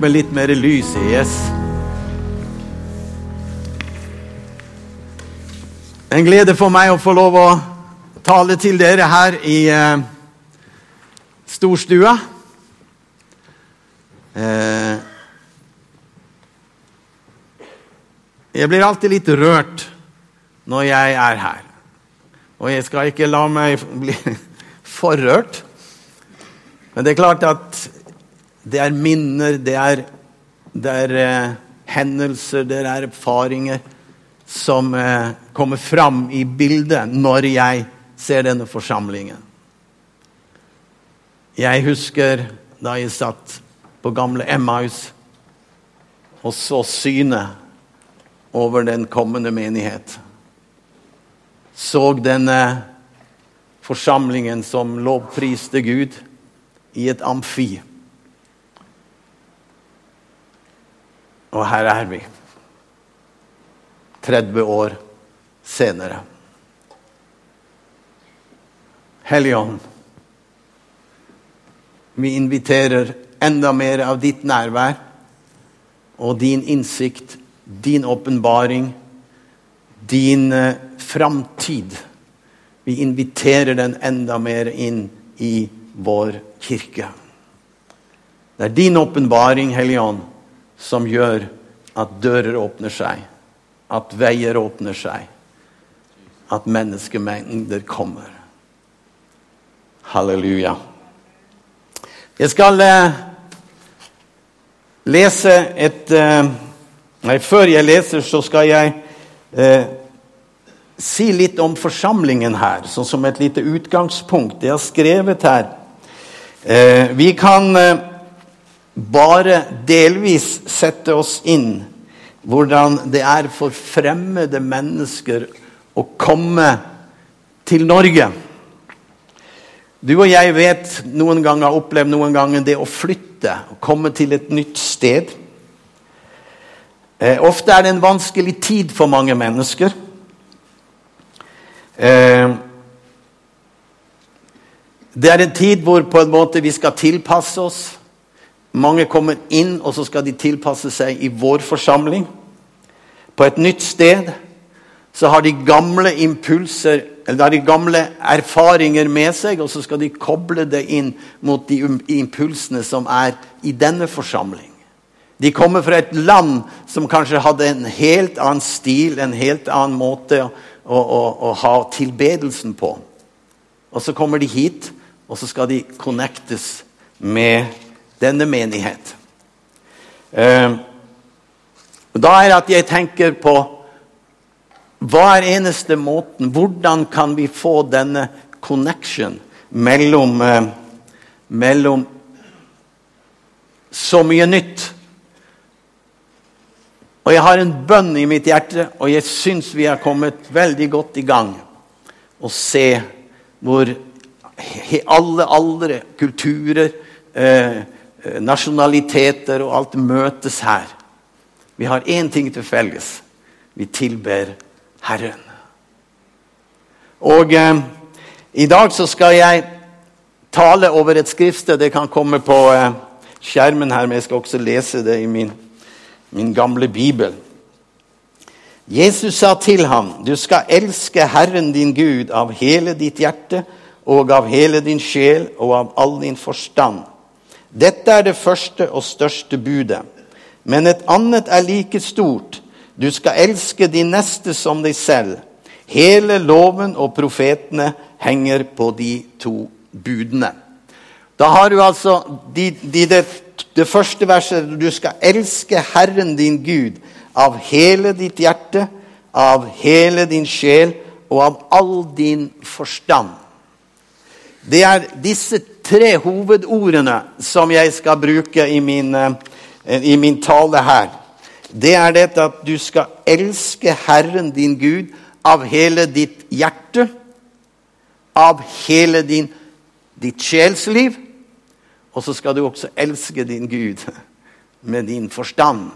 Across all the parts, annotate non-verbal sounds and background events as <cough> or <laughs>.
med litt mer lys i. Yes. En glede for meg å få lov å tale til dere her i eh, storstua. Eh, jeg blir alltid litt rørt når jeg er her. Og jeg skal ikke la meg bli <laughs> for rørt. Men det er klart at det er minner, det er, det er eh, hendelser, det er erfaringer som eh, kommer fram i bildet når jeg ser denne forsamlingen. Jeg husker da jeg satt på gamle Emmaus og så synet over den kommende menighet. Så denne forsamlingen som lovpriste Gud i et amfi. Og her er vi. 30 år senere. Helligånd, vi inviterer enda mer av ditt nærvær og din innsikt, din åpenbaring, din uh, framtid. Vi inviterer den enda mer inn i vår kirke. Det er din åpenbaring, Hellige som gjør at dører åpner seg, at veier åpner seg, at menneskemengder kommer. Halleluja. Jeg skal eh, lese et eh, Nei, før jeg leser, så skal jeg eh, si litt om forsamlingen her, sånn som et lite utgangspunkt. Jeg har skrevet her eh, Vi kan eh, bare delvis sette oss inn hvordan det er for fremmede mennesker å komme til Norge. Du og jeg vet noen ganger, har opplevd noen ganger det å flytte, å komme til et nytt sted. Eh, ofte er det en vanskelig tid for mange mennesker. Eh, det er en tid hvor på en måte vi skal tilpasse oss. Mange kommer inn, og så skal de tilpasse seg i vår forsamling. På et nytt sted så har de gamle impulser eller har de gamle erfaringer med seg, og så skal de koble det inn mot de impulsene som er i denne forsamling. De kommer fra et land som kanskje hadde en helt annen stil, en helt annen måte å, å, å ha tilbedelsen på. Og så kommer de hit, og så skal de connectes med denne menighet. Uh, da er det at jeg tenker på hva er eneste måten Hvordan kan vi få denne connection mellom, uh, mellom så mye nytt? Og jeg har en bønn i mitt hjerte, og jeg syns vi har kommet veldig godt i gang. Å se hvor alle aldre, kulturer, Eh, nasjonaliteter og alt møtes her. Vi har én ting til felles. Vi tilber Herren. Og eh, i dag så skal jeg tale over et skriftsted. Det kan komme på eh, skjermen her, men jeg skal også lese det i min, min gamle bibel. Jesus sa til ham, du skal elske Herren din Gud av hele ditt hjerte og av hele din sjel og av all din forstand dette er det første og største budet. Men et annet er like stort. Du skal elske de neste som deg selv. Hele loven og profetene henger på de to budene. Da har du altså de, de, det, det første verset Du skal elske Herren din Gud av hele ditt hjerte, av hele din sjel og av all din forstand. Det er disse tre hovedordene som jeg skal bruke i min, eh, i min tale her. Det er dette at du skal elske Herren din Gud av hele ditt hjerte, av hele din, ditt sjelsliv, og så skal du også elske din Gud med din forstand.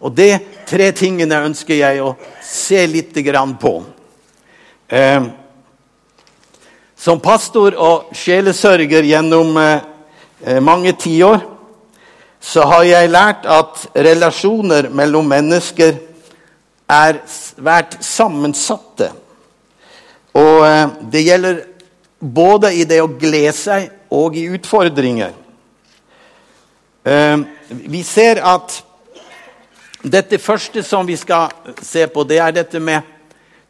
Og de tre tingene ønsker jeg å se litt på. Eh, som pastor og sjelesørger gjennom eh, eh, mange tiår så har jeg lært at relasjoner mellom mennesker er svært sammensatte. Og eh, det gjelder både i det å glede seg og i utfordringer. Vi ser at dette første som vi skal se på, det er dette med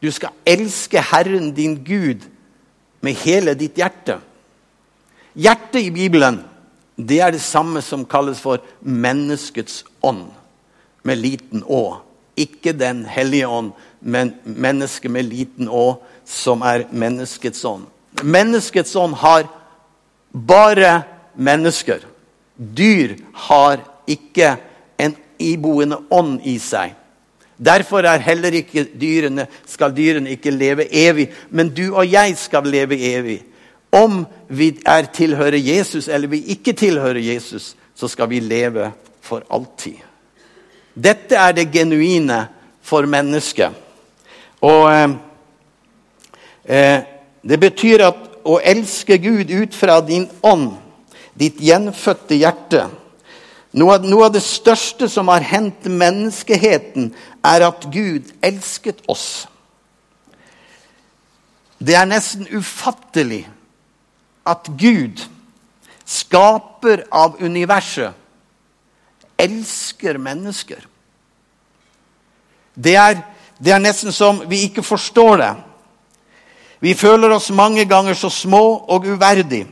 du skal elske Herren din Gud med hele ditt hjerte. Hjertet i Bibelen det er det samme som kalles for menneskets ånd, med liten å. Ikke Den hellige ånd, men mennesket med liten å, som er menneskets ånd. Menneskets ånd har bare mennesker. Dyr har ikke en iboende ånd i seg. Derfor er heller ikke dyrene, skal dyrene ikke leve evig, men du og jeg skal leve evig. Om vi er tilhører Jesus eller vi ikke tilhører Jesus, så skal vi leve for alltid. Dette er det genuine for mennesket. Og eh, eh, det betyr at å elske Gud ut fra din ånd, ditt gjenfødte hjerte noe av, noe av det største som har hendt menneskeheten, er at Gud elsket oss. Det er nesten ufattelig at Gud, skaper av universet, elsker mennesker. Det er, det er nesten som vi ikke forstår det. Vi føler oss mange ganger så små og uverdige.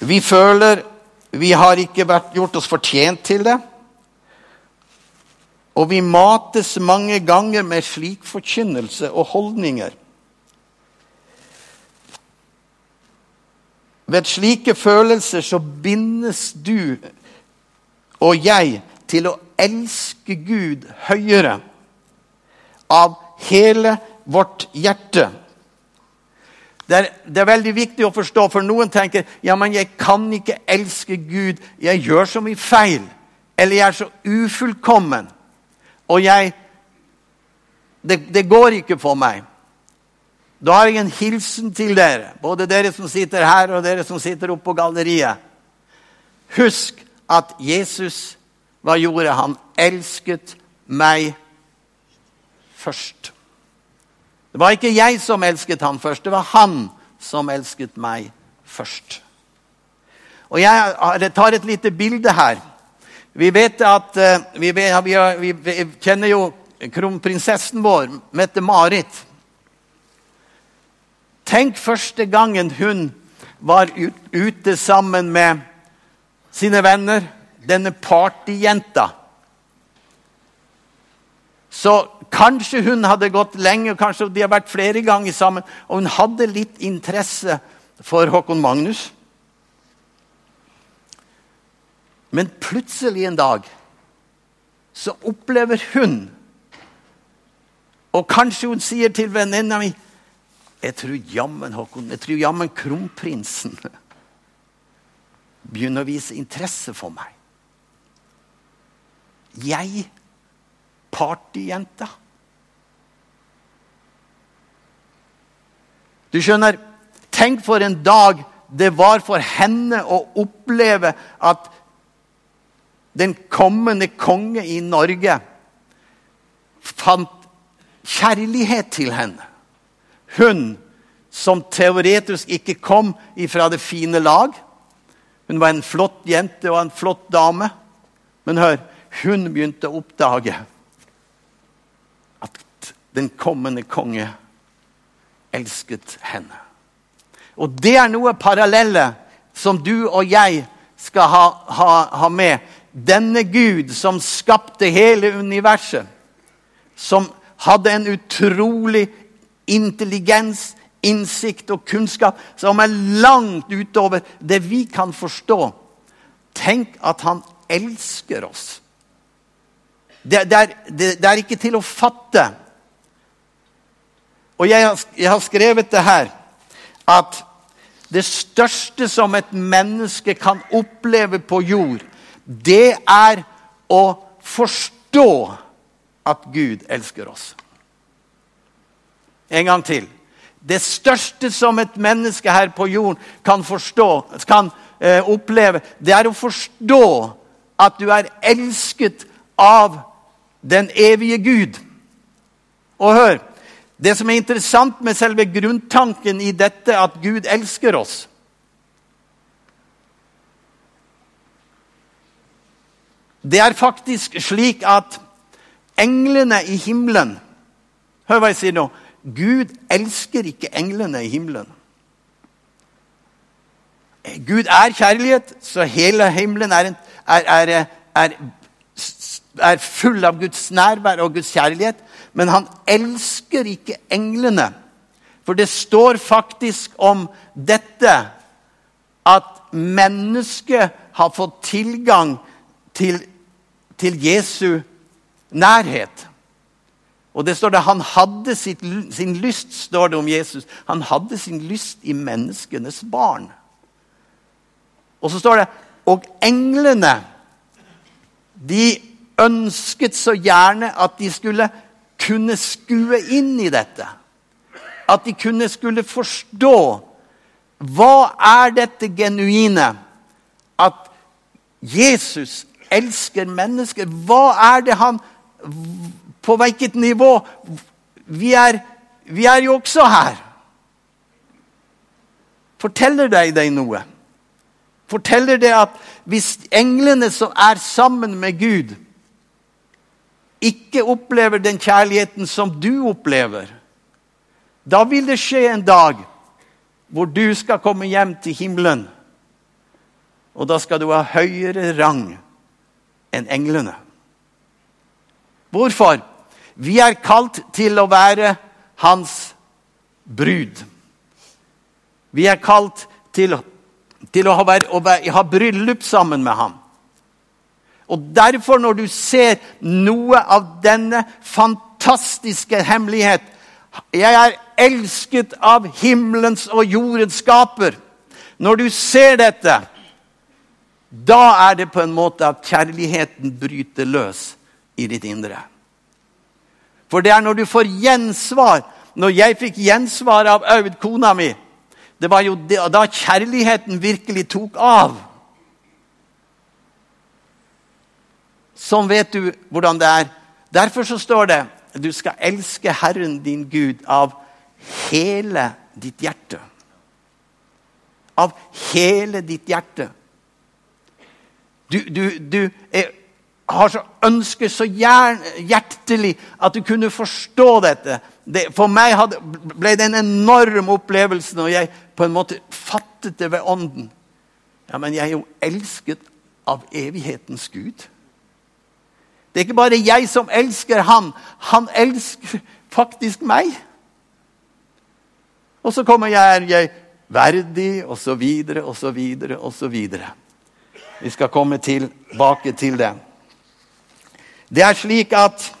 Vi føler vi har ikke vært, gjort oss fortjent til det. Og vi mates mange ganger med slik forkynnelse og holdninger. Ved slike følelser så bindes du og jeg til å elske Gud høyere av hele vårt hjerte. Det er, det er, veldig viktig å forstå, for noen tenker ja, men jeg kan ikke elske Gud. Jeg gjør så mye feil. Eller jeg er så ufullkommen. Og jeg det, det går ikke for meg. Da har jeg en hilsen til dere, både dere som sitter her, og dere som sitter oppe på galleriet. Husk at Jesus, hva gjorde han? Elsket meg først. Det var ikke jeg som elsket han først, det var han som elsket meg først. Og Jeg tar et lite bilde her. Vi vet at eh, vi, vi, vi kjenner jo kronprinsessen vår, Mette-Marit. Tenk første gangen hun var ute sammen med sine venner, denne partyjenta. Så kanskje hun hadde gått lenge, kanskje de har vært flere ganger sammen, og hun hadde litt interesse for Håkon Magnus. Men plutselig en dag så opplever hun Og kanskje hun sier til venninna mi jeg tror jammen Håkon, jeg tror jammen kronprinsen begynner å vise interesse for meg. Jeg, partyjenta. Du skjønner, tenk for en dag det var for henne å oppleve at den kommende konge i Norge fant kjærlighet til henne. Hun som teoretisk ikke kom ifra det fine lag. Hun var en flott jente og en flott dame. Men hør, hun begynte å oppdage at den kommende konge elsket henne. Og det er noe parallelle som du og jeg skal ha, ha, ha med. Denne Gud som skapte hele universet, som hadde en utrolig intelligens, innsikt og kunnskap som er langt utover det vi kan forstå. Tenk at han elsker oss. Det, det, er, det, det er, ikke til å fatte. Og jeg har, jeg har skrevet det her at det største som et menneske kan oppleve på jord, det er å forstå at Gud elsker oss. En gang til. Det største som et menneske her på jorden kan forstå, kan eh, oppleve, det er å forstå at du er elsket av den evige Gud. Og hør, det som er interessant med selve grunntanken i dette, at Gud elsker oss Det er faktisk slik at englene i himmelen Hør hva jeg sier nå. Gud elsker ikke englene i himmelen. Gud er kjærlighet, så hele himmelen er, er, er, er, full av Guds nærvær og Guds kjærlighet. Men han elsker ikke englene. For det står faktisk om dette at mennesket har fått tilgang til, til Jesu nærhet. Og det står det, Han hadde sitt, sin lyst, står det om Jesus. Han hadde sin lyst i menneskenes barn. Og så står det Og englene, de ønsket så gjerne at de skulle kunne skue inn i dette. At de kunne skulle forstå hva er dette genuine? At Jesus elsker mennesker. Hva er det han På hvilket nivå? Vi er, vi er jo også her. Forteller deg deg noe? Forteller det at hvis englene som er sammen med Gud, ikke opplever den kjærligheten som du opplever, da vil det skje en dag hvor du skal komme hjem til himmelen. Og da skal du ha høyere rang enn englene. Hvorfor? Vi er kalt til å være hans brud. Vi er kalt til, til å, ha, å ha bryllup sammen med ham. Og derfor, når du ser noe av denne fantastiske hemmelighet Jeg er elsket av himmelens og jordens skaper. Når du ser dette, da er det på en måte at kjærligheten bryter løs i ditt indre. For det er når du får gjensvar Når jeg fikk gjensvar av Aud, kona mi, det var jo da kjærligheten virkelig tok av. Sånn vet du hvordan det er. Derfor så står det du skal elske Herren din Gud av hele ditt hjerte. Av hele ditt hjerte. Du, du, du er, har så ønsker så hjertelig at du kunne forstå dette. Det, for meg hadde, ble det en enorm opplevelse når jeg på en måte fattet det ved ånden. Ja, Men jeg er jo elsket av evighetens Gud. Det er ikke bare jeg som elsker han. Han elsker faktisk meg. Og så kommer jeg, jeg verdig, og så videre, og så videre, og så videre. Vi skal komme tilbake til det. Det er slik at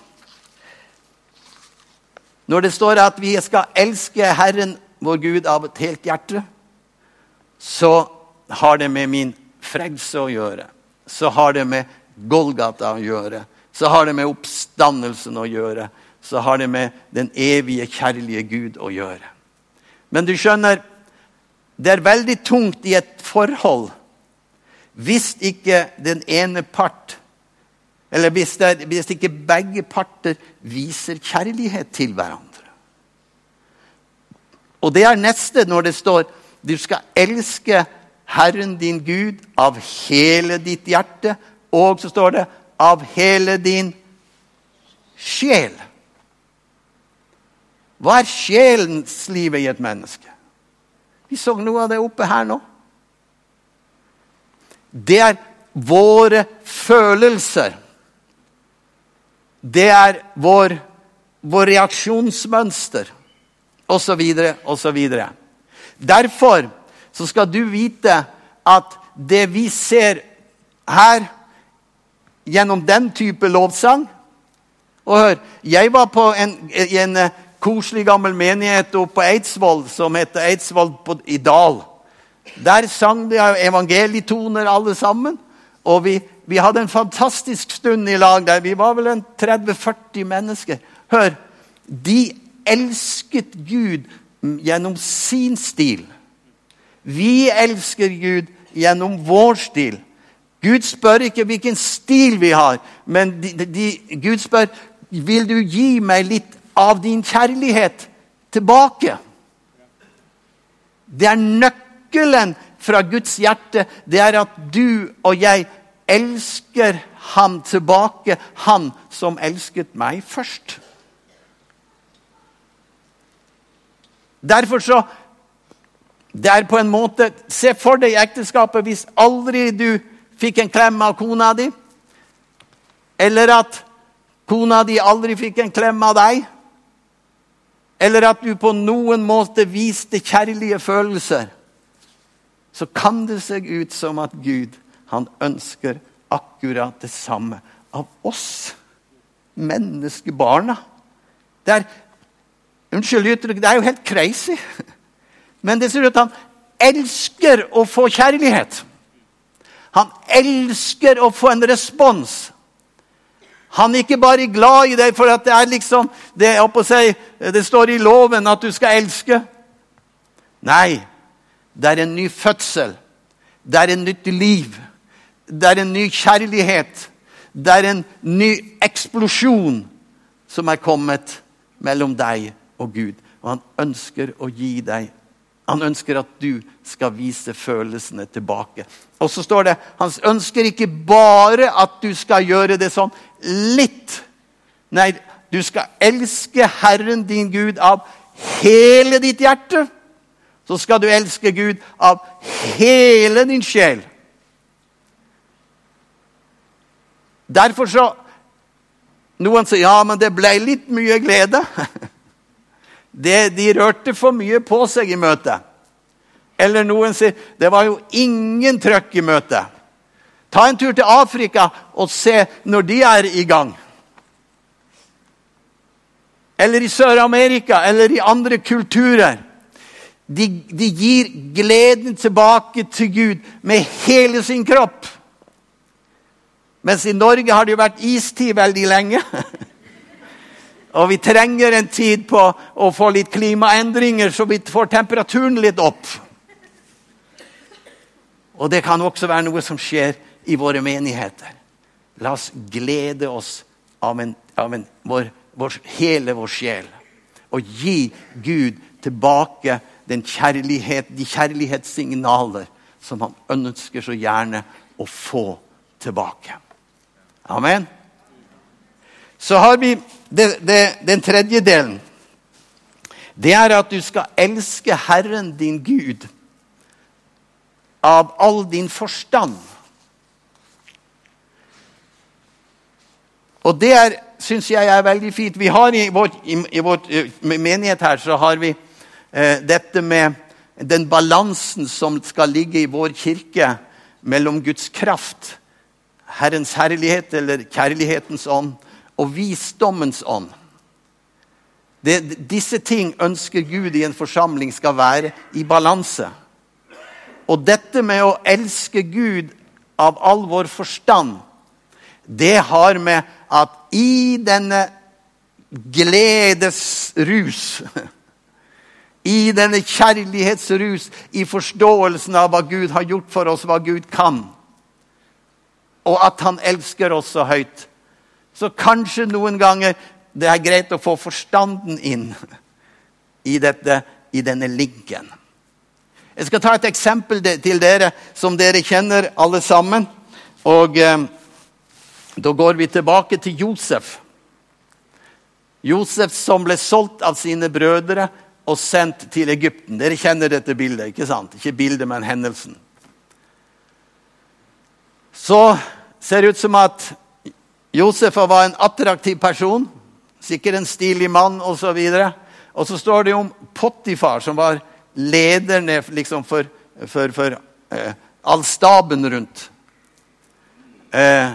når det står at vi skal elske Herren vår Gud av et helt hjerte, så har det med min frelse å gjøre. Så har det med Golgata å gjøre så har det med oppstandelsen å gjøre. Så har det med den evige, kjærlige Gud å gjøre. Men du skjønner, det er veldig tungt i et forhold hvis ikke den ene part Eller hvis, det, hvis ikke begge parter viser kjærlighet til hverandre. Og det er neste når det står du skal elske Herren din Gud av hele ditt hjerte. Og så står det av hele din sjel. Hva er sjelens livet i et menneske? Vi så noe av det oppe her nå. Det er våre følelser. Det er vår, vår reaksjonsmønster, osv., osv. Derfor så skal du vite at det vi ser her gjennom den type lovsang. Og hør, Jeg var på en, en eh, koselig gammel menighet oppe på Eidsvoll som heter Eidsvoll på, i Dal. Der sang de evangelietoner alle sammen. Og vi, vi, hadde en fantastisk stund i lag der. Vi var vel en 30-40 mennesker. Hør, de elsket Gud gjennom sin stil. Vi elsker Gud gjennom vår stil. Gud spør ikke hvilken stil vi har, men de, de, Gud spør vil du gi meg litt av din kjærlighet tilbake. Det er nøkkelen fra Guds hjerte. Det er at du og jeg elsker ham tilbake, han som elsket meg først. Derfor så Det er på en måte Se for deg ekteskapet hvis aldri du fikk en klem av kona di. Eller at kona di aldri fikk en klem av deg. Eller at du på noen måte viste kjærlige følelser. Så kan det seg ut som at Gud han ønsker akkurat det samme av oss menneskebarna. Det er Unnskyld uttrykket, det er jo helt crazy. <laughs> Men det ser ut at han elsker å få kjærlighet. Han elsker å få en respons. Han er ikke bare glad i deg for det er liksom det, seg, det står i loven at du skal elske. Nei, det er en ny fødsel. Det er en nytt liv. Det er en ny kjærlighet. Det er en ny eksplosjon som er kommet mellom deg og Gud. Og han ønsker å gi deg Han ønsker at du skal vise følelsene tilbake. Og så står det han ønsker ikke bare at du skal gjøre det sånn litt. Nei, du skal elske Herren din Gud av hele ditt hjerte. Så skal du elske Gud av hele din sjel. Derfor så Noen sier ja, men det ble litt mye glede. <laughs> Det, de rørte for mye på seg i møtet. Eller noen sier det var jo ingen trøkk i møtet. Ta en tur til Afrika og se når de er i gang. Eller i Sør-Amerika eller i andre kulturer. De, de gir gleden tilbake til Gud med hele sin kropp. Mens i Norge har det jo vært istid veldig lenge. <laughs> Og vi trenger en tid på å få litt klimaendringer, så vi får temperaturen litt opp. Og det kan også være noe som skjer i våre menigheter. La oss glede oss av, en, av en, vår, vår, hele vår sjel. Og gi Gud tilbake kjærlighet, de kjærlighetssignaler som han ønsker så gjerne å få tilbake. Amen. Så har vi det, det, den tredje delen. Det er at du skal elske Herren din Gud av all din forstand. Og det er, syns jeg er veldig fint. Vi har I vår, i, i vår eh, menighet her så har vi eh, dette med den balansen som skal ligge i vår kirke mellom Guds kraft Herrens herlighet eller kjærlighetens ånd og visdommens ånd. Det, disse ting ønsker Gud i en forsamling skal være i balanse. Og dette med å elske Gud av all vår forstand, det har med at i denne gledesrus I denne kjærlighetsrus, i forståelsen av hva Gud har gjort for oss, hva Gud kan, og at han elsker oss så høyt. Så kanskje noen ganger det er greit å få forstanden inn i, dette, i denne linken. Jeg skal ta et eksempel til dere som dere kjenner alle sammen. Og eh, Da går vi tilbake til Josef. Josef som ble solgt av sine brødre og sendt til Egypten. Dere kjenner dette bildet, ikke sant? Ikke bildet, men hendelsen så ser det ut som at Josef var en attraktiv person. Sikkert en stilig mann osv. Og, og så står det om Pottifar, som var lederen liksom for, for, for eh, all staben rundt. Eh,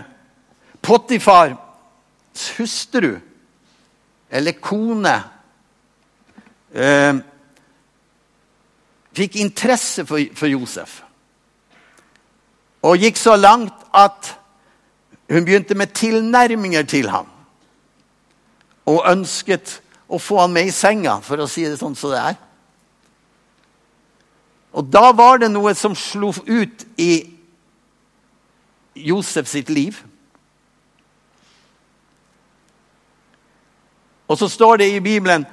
Pottifars hustru, eller kone, eh, fikk interesse for, for Josef. Og gikk så langt at hun begynte med tilnærminger til ham. Og ønsket å få ham med i senga, for å si det sånn som det er. Og da var det noe som slo ut i Josef sitt liv. Og så står det i Bibelen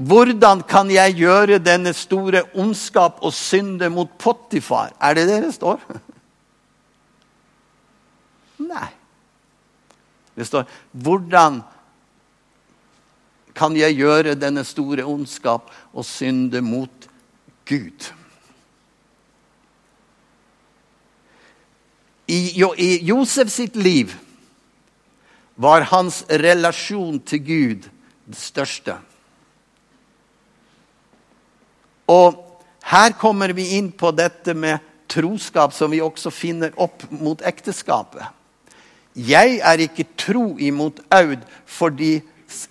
hvordan kan jeg gjøre denne store ondskap og synde mot Potifar? Er det det det står? Nei. Det står hvordan kan jeg gjøre denne store ondskap og synde mot Gud? I, I Josef sitt liv var hans relasjon til Gud det største. Og her kommer vi inn på dette med troskap, som vi også finner opp mot ekteskapet. Jeg er ikke tro imot Aud fordi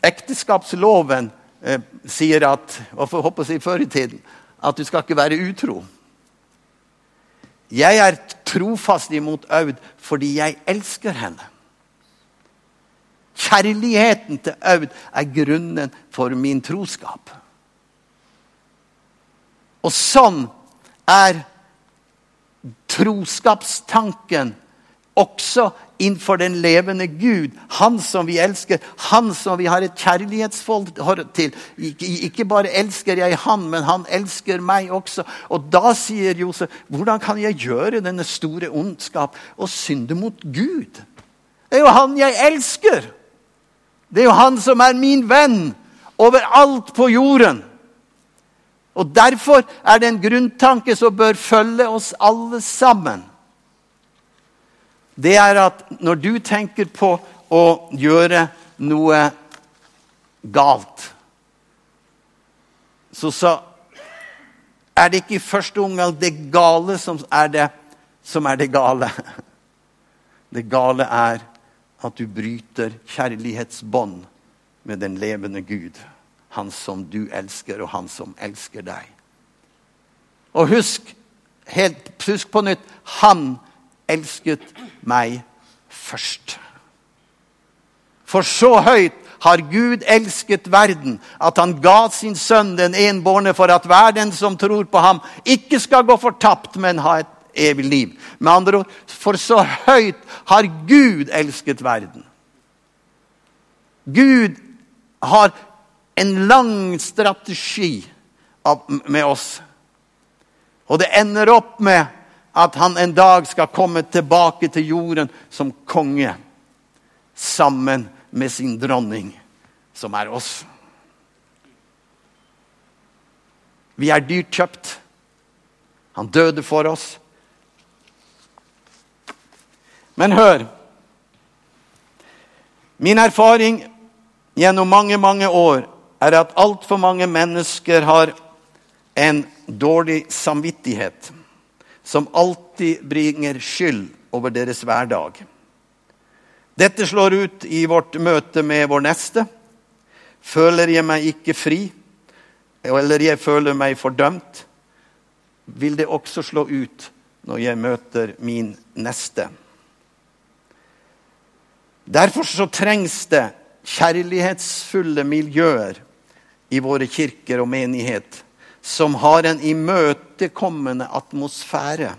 ekteskapsloven eh, sier at og for håper jeg før i tiden, at du skal ikke være utro. Jeg er trofast imot Aud fordi jeg elsker henne. Kjærligheten til Aud er grunnen for min troskap. Og sånn er troskapstanken også innenfor den levende Gud. Han som vi elsker, han som vi har et kjærlighetsforhold til. Ikke bare elsker jeg han, men han elsker meg også. Og da sier Josef, hvordan kan jeg gjøre denne store ondskap og synde mot Gud? Det er jo han jeg elsker! Det er jo han som er min venn overalt på jorden. Og Derfor er det en grunntanke som bør følge oss alle sammen. Det er at når du tenker på å gjøre noe galt, så, så er det ikke i første omgang det gale som er det, som er det gale. Det gale er at du bryter kjærlighetsbånd med den levende Gud han som du elsker, og han som elsker deg. Og husk, helt, husk på nytt han elsket meg først. For så høyt har Gud elsket verden, at han ga sin sønn den enbårne for at hver den som tror på ham, ikke skal gå fortapt, men ha et evig liv. Med andre ord, for så høyt har Gud elsket verden. Gud har en lang strategi med oss. Og det ender opp med at han en dag skal komme tilbake til jorden som konge. Sammen med sin dronning, som er oss. Vi er dyrt kjøpt. Han døde for oss. Men hør Min erfaring gjennom mange, mange år er at altfor mange mennesker har en dårlig samvittighet som alltid bringer skyld over deres hverdag. Dette slår ut i vårt møte med vår neste. Føler jeg meg ikke fri, eller jeg føler meg fordømt, vil det også slå ut når jeg møter min neste. Derfor så trengs det kjærlighetsfulle miljøer i våre kirker og menighet som har en imøtekommende atmosfære,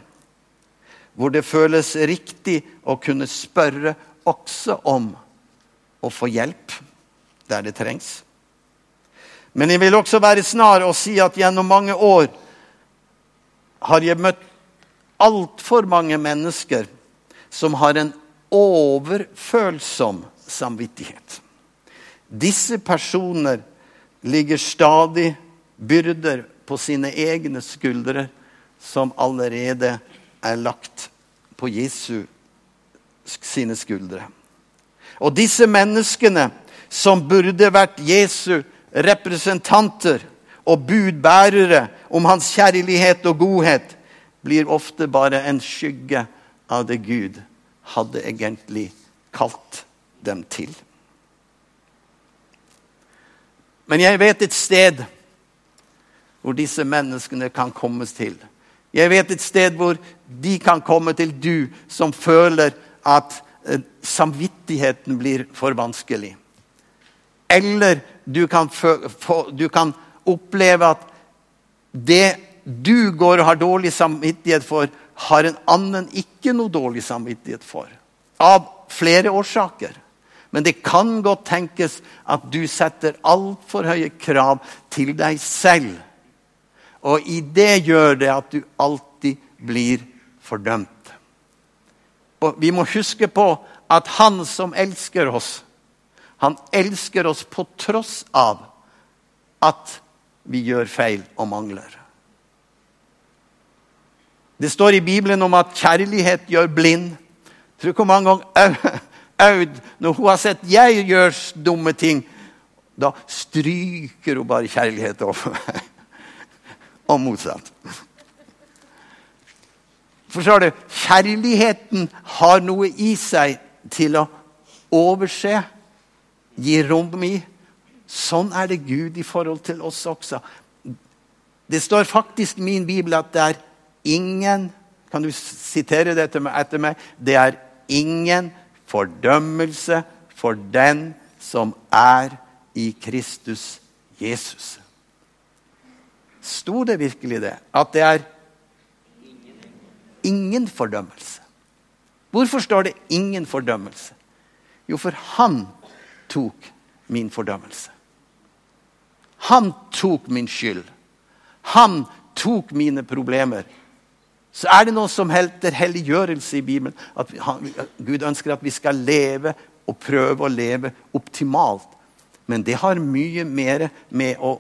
hvor det føles riktig å kunne spørre også om å få hjelp der det trengs. Men jeg vil også være snar og si at gjennom mange år har jeg møtt altfor mange mennesker som har en overfølsom samvittighet. Disse personer ligger stadig byrder på sine egne skuldre som allerede er lagt på Jesu sine skuldre. Og disse menneskene som burde vært Jesu representanter og budbærere om hans kjærlighet og godhet, blir ofte bare en skygge av det Gud hadde egentlig kalt dem til. Men jeg vet et sted hvor disse menneskene kan kommes til. Jeg vet et sted hvor de kan komme til, du som føler at eh, samvittigheten blir for vanskelig. Eller du kan, du kan oppleve at det du går og har dårlig samvittighet for, har en annen ikke noe dårlig samvittighet for. Av flere årsaker. Men det kan godt tenkes at du setter altfor høye krav til deg selv. Og i det gjør det at du alltid blir fordømt. Og vi må huske på at han som elsker oss, han elsker oss på tross av at vi gjør feil og mangler. Det står i Bibelen om at kjærlighet gjør blind. Tror hvor mange ganger Aud, når hun har sett jeg gjør dumme ting, da stryker hun bare kjærlighet over meg. Og motsatt. Forstår du? Kjærligheten har noe i seg til å overse, gi rom i. Sånn er det Gud i forhold til oss også. Det står faktisk i min bibel at det er ingen Kan du sitere dette etter meg? Det er ingen fordømmelse for den som er i Kristus Jesus. Sto det virkelig det? At det er ingen fordømmelse. Hvorfor står det 'ingen fordømmelse'? Jo, for han tok min fordømmelse. Han tok min skyld. Han tok mine problemer så er det noe som heter helliggjørelse i Bibelen. At Gud ønsker at vi skal leve og prøve å leve optimalt. Men det har mye mer med å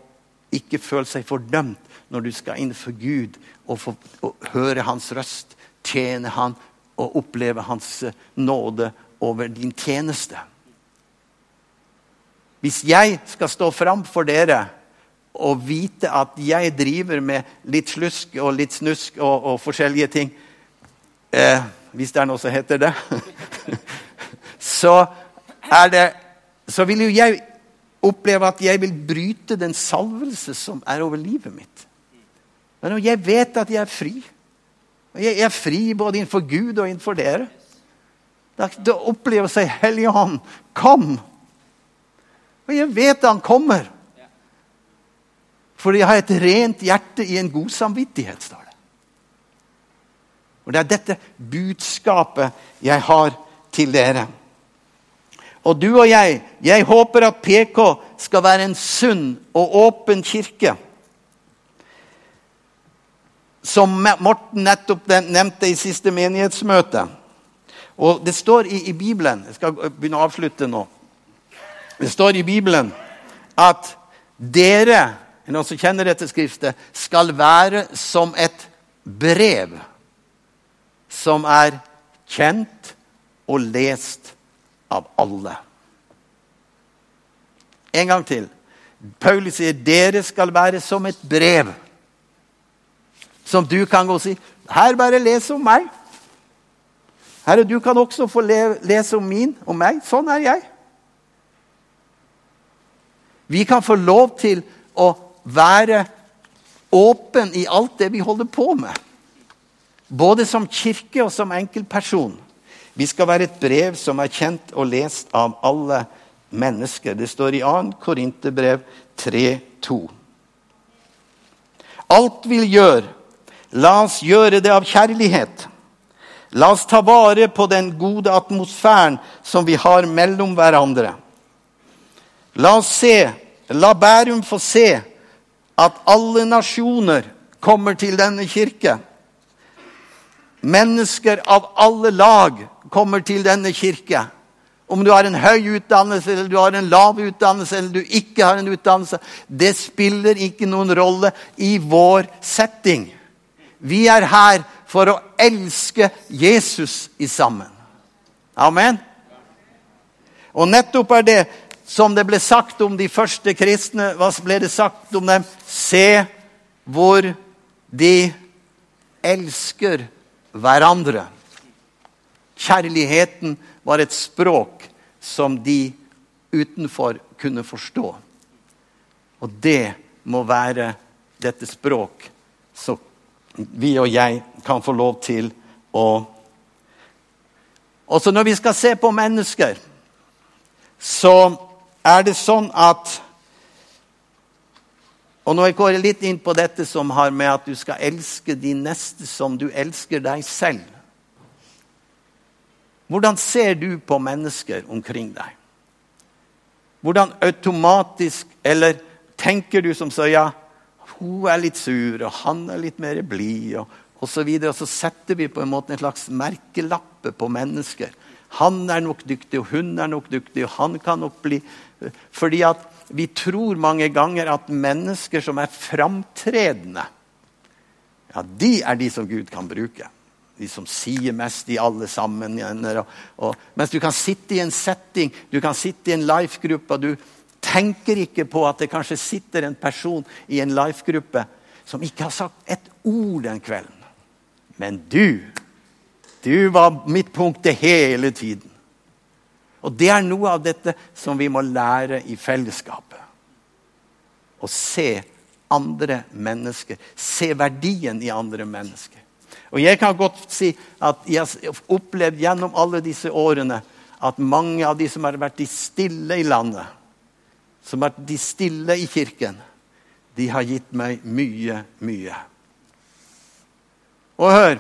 ikke føle seg fordømt når du skal innenfor Gud og, få, og høre hans røst, tjene han og oppleve hans eh, nåde over din tjeneste. Hvis jeg skal stå fram for dere og vite at jeg driver med litt slusk og litt snusk og, og forskjellige ting eh, Hvis det er noe som heter det. <laughs> så, det, så vil jo jeg oppleve at jeg vil bryte den salvelse som er over livet mitt. Men når jeg vet at jeg er fri Jeg er fri både innenfor Gud og innenfor dere. Da, opplever jeg Hellige Ånd, kom! Og jeg vet Han kommer. For jeg har et rent hjerte i en god samvittighet, står det. Og Det er dette budskapet jeg har til dere. Og du og jeg, jeg håper at PK skal være en sunn og åpen kirke. Som Morten nettopp nevnte i siste menighetsmøte. Og det står i, i Bibelen Jeg skal begynne å avslutte nå. Det står i Bibelen at dere noen som kjenner dette skriftet, skal være som et brev som er kjent og lest av alle. En gang til. Paulus sier dere skal være som et brev. Som du kan gå og si Her, bare les om meg. Herre, du kan også få lese om min, om meg. Sånn er jeg. Vi kan få lov til å være åpen i alt det vi holder på med. Både som kirke og som enkeltperson. Vi skal være et brev som er kjent og lest av alle mennesker. Det står i 2. Korinterbrev 3,2. Alt vi gjør, la oss gjøre det av kjærlighet. La oss ta vare på den gode atmosfæren som vi har mellom hverandre. La oss se, la Bærum få se at alle nasjoner kommer til denne kirke. Mennesker av alle lag kommer til denne kirke. Om du har en høy utdannelse, eller du har en lav utdannelse, eller du ikke har en utdannelse, det spiller ikke noen rolle i vår setting. Vi er her for å elske Jesus i sammen. Amen. Og nettopp er det som det ble sagt om de første kristne. Hva ble det sagt om dem? Se hvor de elsker hverandre. Kjærligheten var et språk som de utenfor kunne forstå. Og det må være dette språk som vi og jeg kan få lov til å Også når vi skal se på mennesker, så er det sånn at Og nå går jeg litt inn på dette som har med at du skal elske de neste som du elsker deg selv. Hvordan ser du på mennesker omkring deg? Hvordan automatisk Eller tenker du som så ja, hun er litt sur, og han er litt mer blid, og, og så videre. Og så setter vi på en måte en slags merkelappe på mennesker. Han er nok dyktig, og hun er nok dyktig, og han kan nok bli Fordi at vi tror mange ganger at mennesker som er framtredende, ja, de er de som Gud kan bruke de som sier mest i alle sammen. Og, og, mens du kan sitte i en setting, du kan sitte i en life-gruppe, og du tenker ikke på at det kanskje sitter en person i en life-gruppe som ikke har sagt et ord den kvelden. Men du, du var midtpunktet hele tiden. Og det er noe av dette som vi må lære i fellesskapet. Å se andre mennesker. Se verdien i andre mennesker. Og Jeg kan godt si at jeg har opplevd gjennom alle disse årene at mange av de som har vært de stille i landet, som har vært de stille i kirken, de har gitt meg mye, mye. Og hør,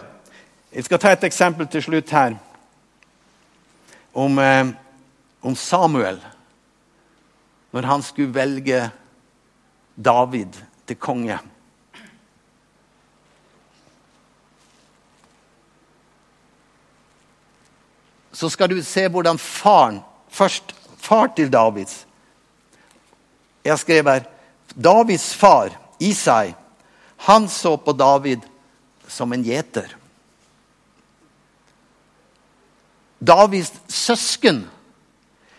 jeg skal ta et eksempel til slutt her om, eh, om Samuel. Når han skulle velge David til konge. Så skal du se hvordan faren Først far til Davids. Jeg skrev her Davids far, Isai, han så på David som en gjeter. Davids søsken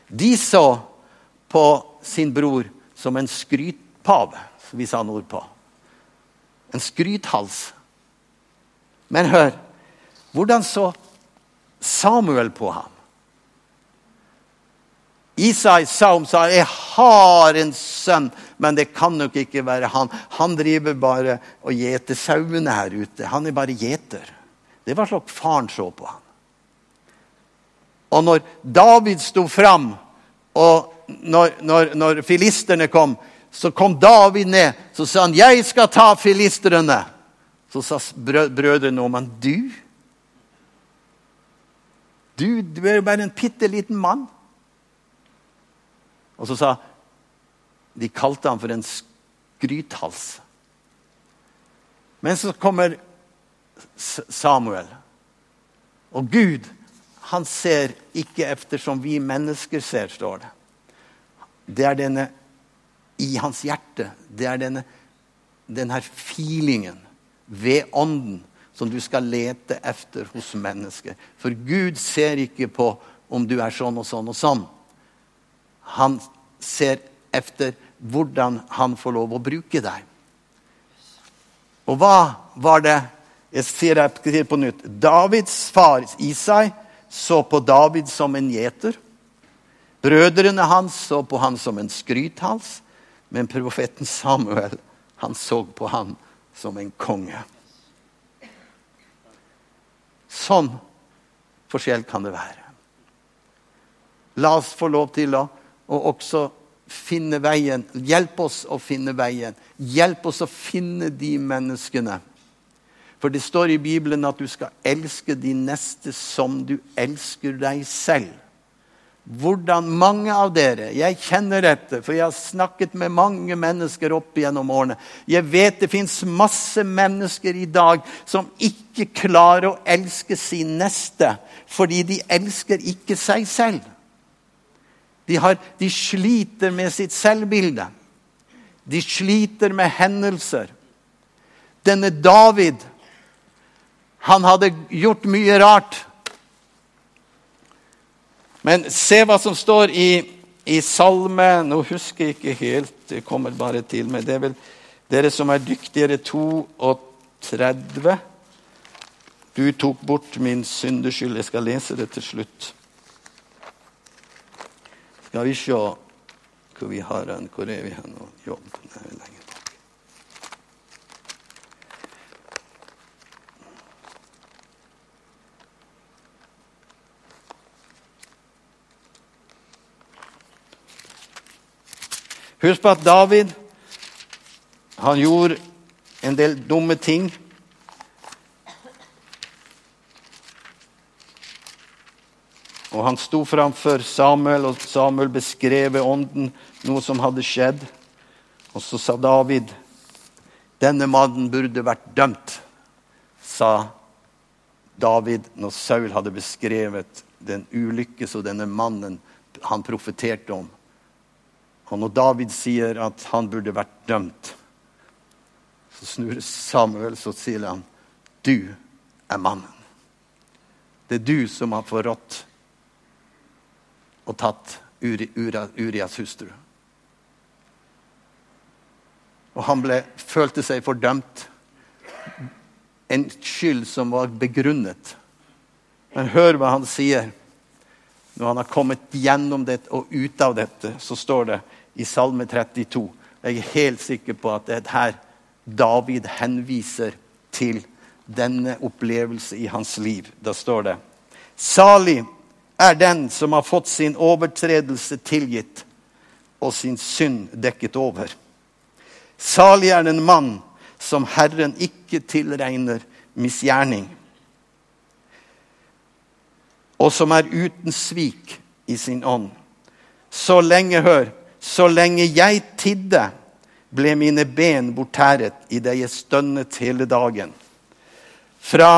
de så på sin bror som en skrytpave, som vi sa nordpå. En skrythals. Men hør, hvordan så Samuel på ham. Isai sa om seg, 'Jeg har en sønn, men det kan nok ikke være han.' Han driver bare og gjeter sauene her ute. Han er bare gjeter. Det var slik faren så på ham. Og når David sto fram, og når, når, når filisterne kom, så kom David ned. Så sa han, 'Jeg skal ta filistrene.' Så sa brødrene om han, 'Du?' Du, du er jo bare en bitte liten mann. Og så sa De kalte ham for en skrythals. Men så kommer Samuel. Og Gud, han ser ikke efter som vi mennesker ser, står det. Det er denne i hans hjerte. Det er denne, denne feelingen ved ånden som du skal lete efter hos mennesker. For Gud ser ikke på om du er sånn og sånn og sånn. Han ser efter hvordan han får lov å bruke deg. Og hva var det Jeg sier det på nytt. Davids far Isai så på David som en gjeter. Brødrene hans så på han som en skrythals. Men profeten Samuel han så på han som en konge. Sånn forskjell kan det være. La oss få lov til å, å også finne veien. Hjelp oss å finne veien. Hjelp oss å finne de menneskene. For det står i Bibelen at du skal elske de neste som du elsker deg selv hvordan mange av dere Jeg kjenner dette, for jeg har snakket med mange mennesker opp gjennom årene. Jeg vet det fins masse mennesker i dag som ikke klarer å elske sin neste fordi de elsker ikke seg selv. De, har, de sliter med sitt selvbilde. De sliter med hendelser. Denne David, han hadde gjort mye rart. Men se hva som står i, i Salme Nå husker jeg ikke helt, det kommer bare til meg. Det er vel dere som er dyktigere, 32. Du tok bort min syndeskyld. Jeg skal lese det til slutt. Skal vi se hvor vi har den. Hvor er vi hen? Jobb. Nei, Husk på at David Han gjorde en del dumme ting. Og han sto framfor Samuel, og Samuel beskrev ved ånden noe som hadde skjedd. Og så sa David denne mannen burde vært dømt, sa David når Saul hadde beskrevet den ulykke som denne mannen han profeterte om. Og når David sier at han burde vært dømt, så snur Samuel så sier han, 'Du er mannen'. Det er du som har forrådt og tatt Urias hustru. Og han ble, følte seg fordømt. En skyld som var begrunnet. Men hør hva han sier. Når han har kommet gjennom det og ut av dette, så står det i Salme 32 Jeg er helt sikker på at det er her David henviser til denne opplevelse i hans liv. Da står det Salig er den som har fått sin overtredelse tilgitt og sin synd dekket over. Salig er den mann som Herren ikke tilregner misgjerning, og som er uten svik i sin ånd. Så lenge, hør, så lenge jeg tidde, ble mine ben bortæret idet jeg stønnet hele dagen. Fra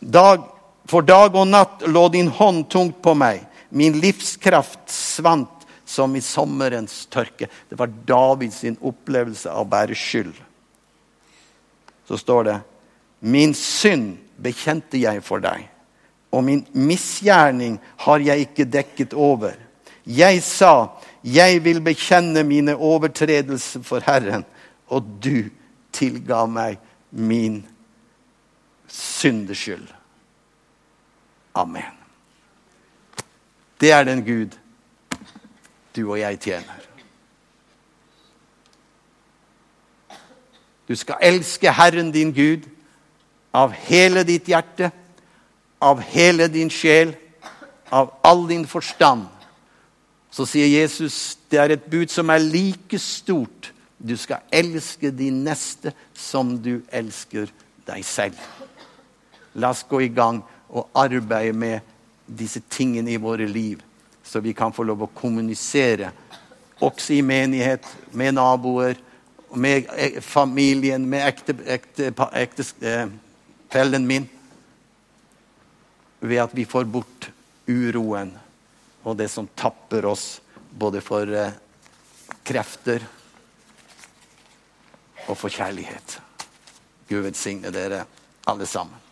dag for dag og natt lå din hånd tungt på meg. Min livskraft svant som i sommerens tørke. Det var Davids opplevelse av å bære skyld. Så står det Min synd bekjente jeg for deg, og min misgjerning har jeg ikke dekket over. Jeg sa, jeg vil bekjenne mine overtredelser for Herren, og du tilga meg min syndeskyld. Amen. Det er den Gud du og jeg tjener. Du skal elske Herren din Gud av hele ditt hjerte, av hele din sjel, av all din forstand. Så sier Jesus det er et bud som er like stort. Du skal elske de neste som du elsker deg selv. La oss gå i gang og arbeide med disse tingene i våre liv, så vi kan få lov å kommunisere også i menighet, med naboer, med e, familien, med ektefellen ekte, ekte, min. Ved at vi får bort uroen og det som tapper oss både for eh, krefter og for kjærlighet. Gud velsigne dere alle sammen.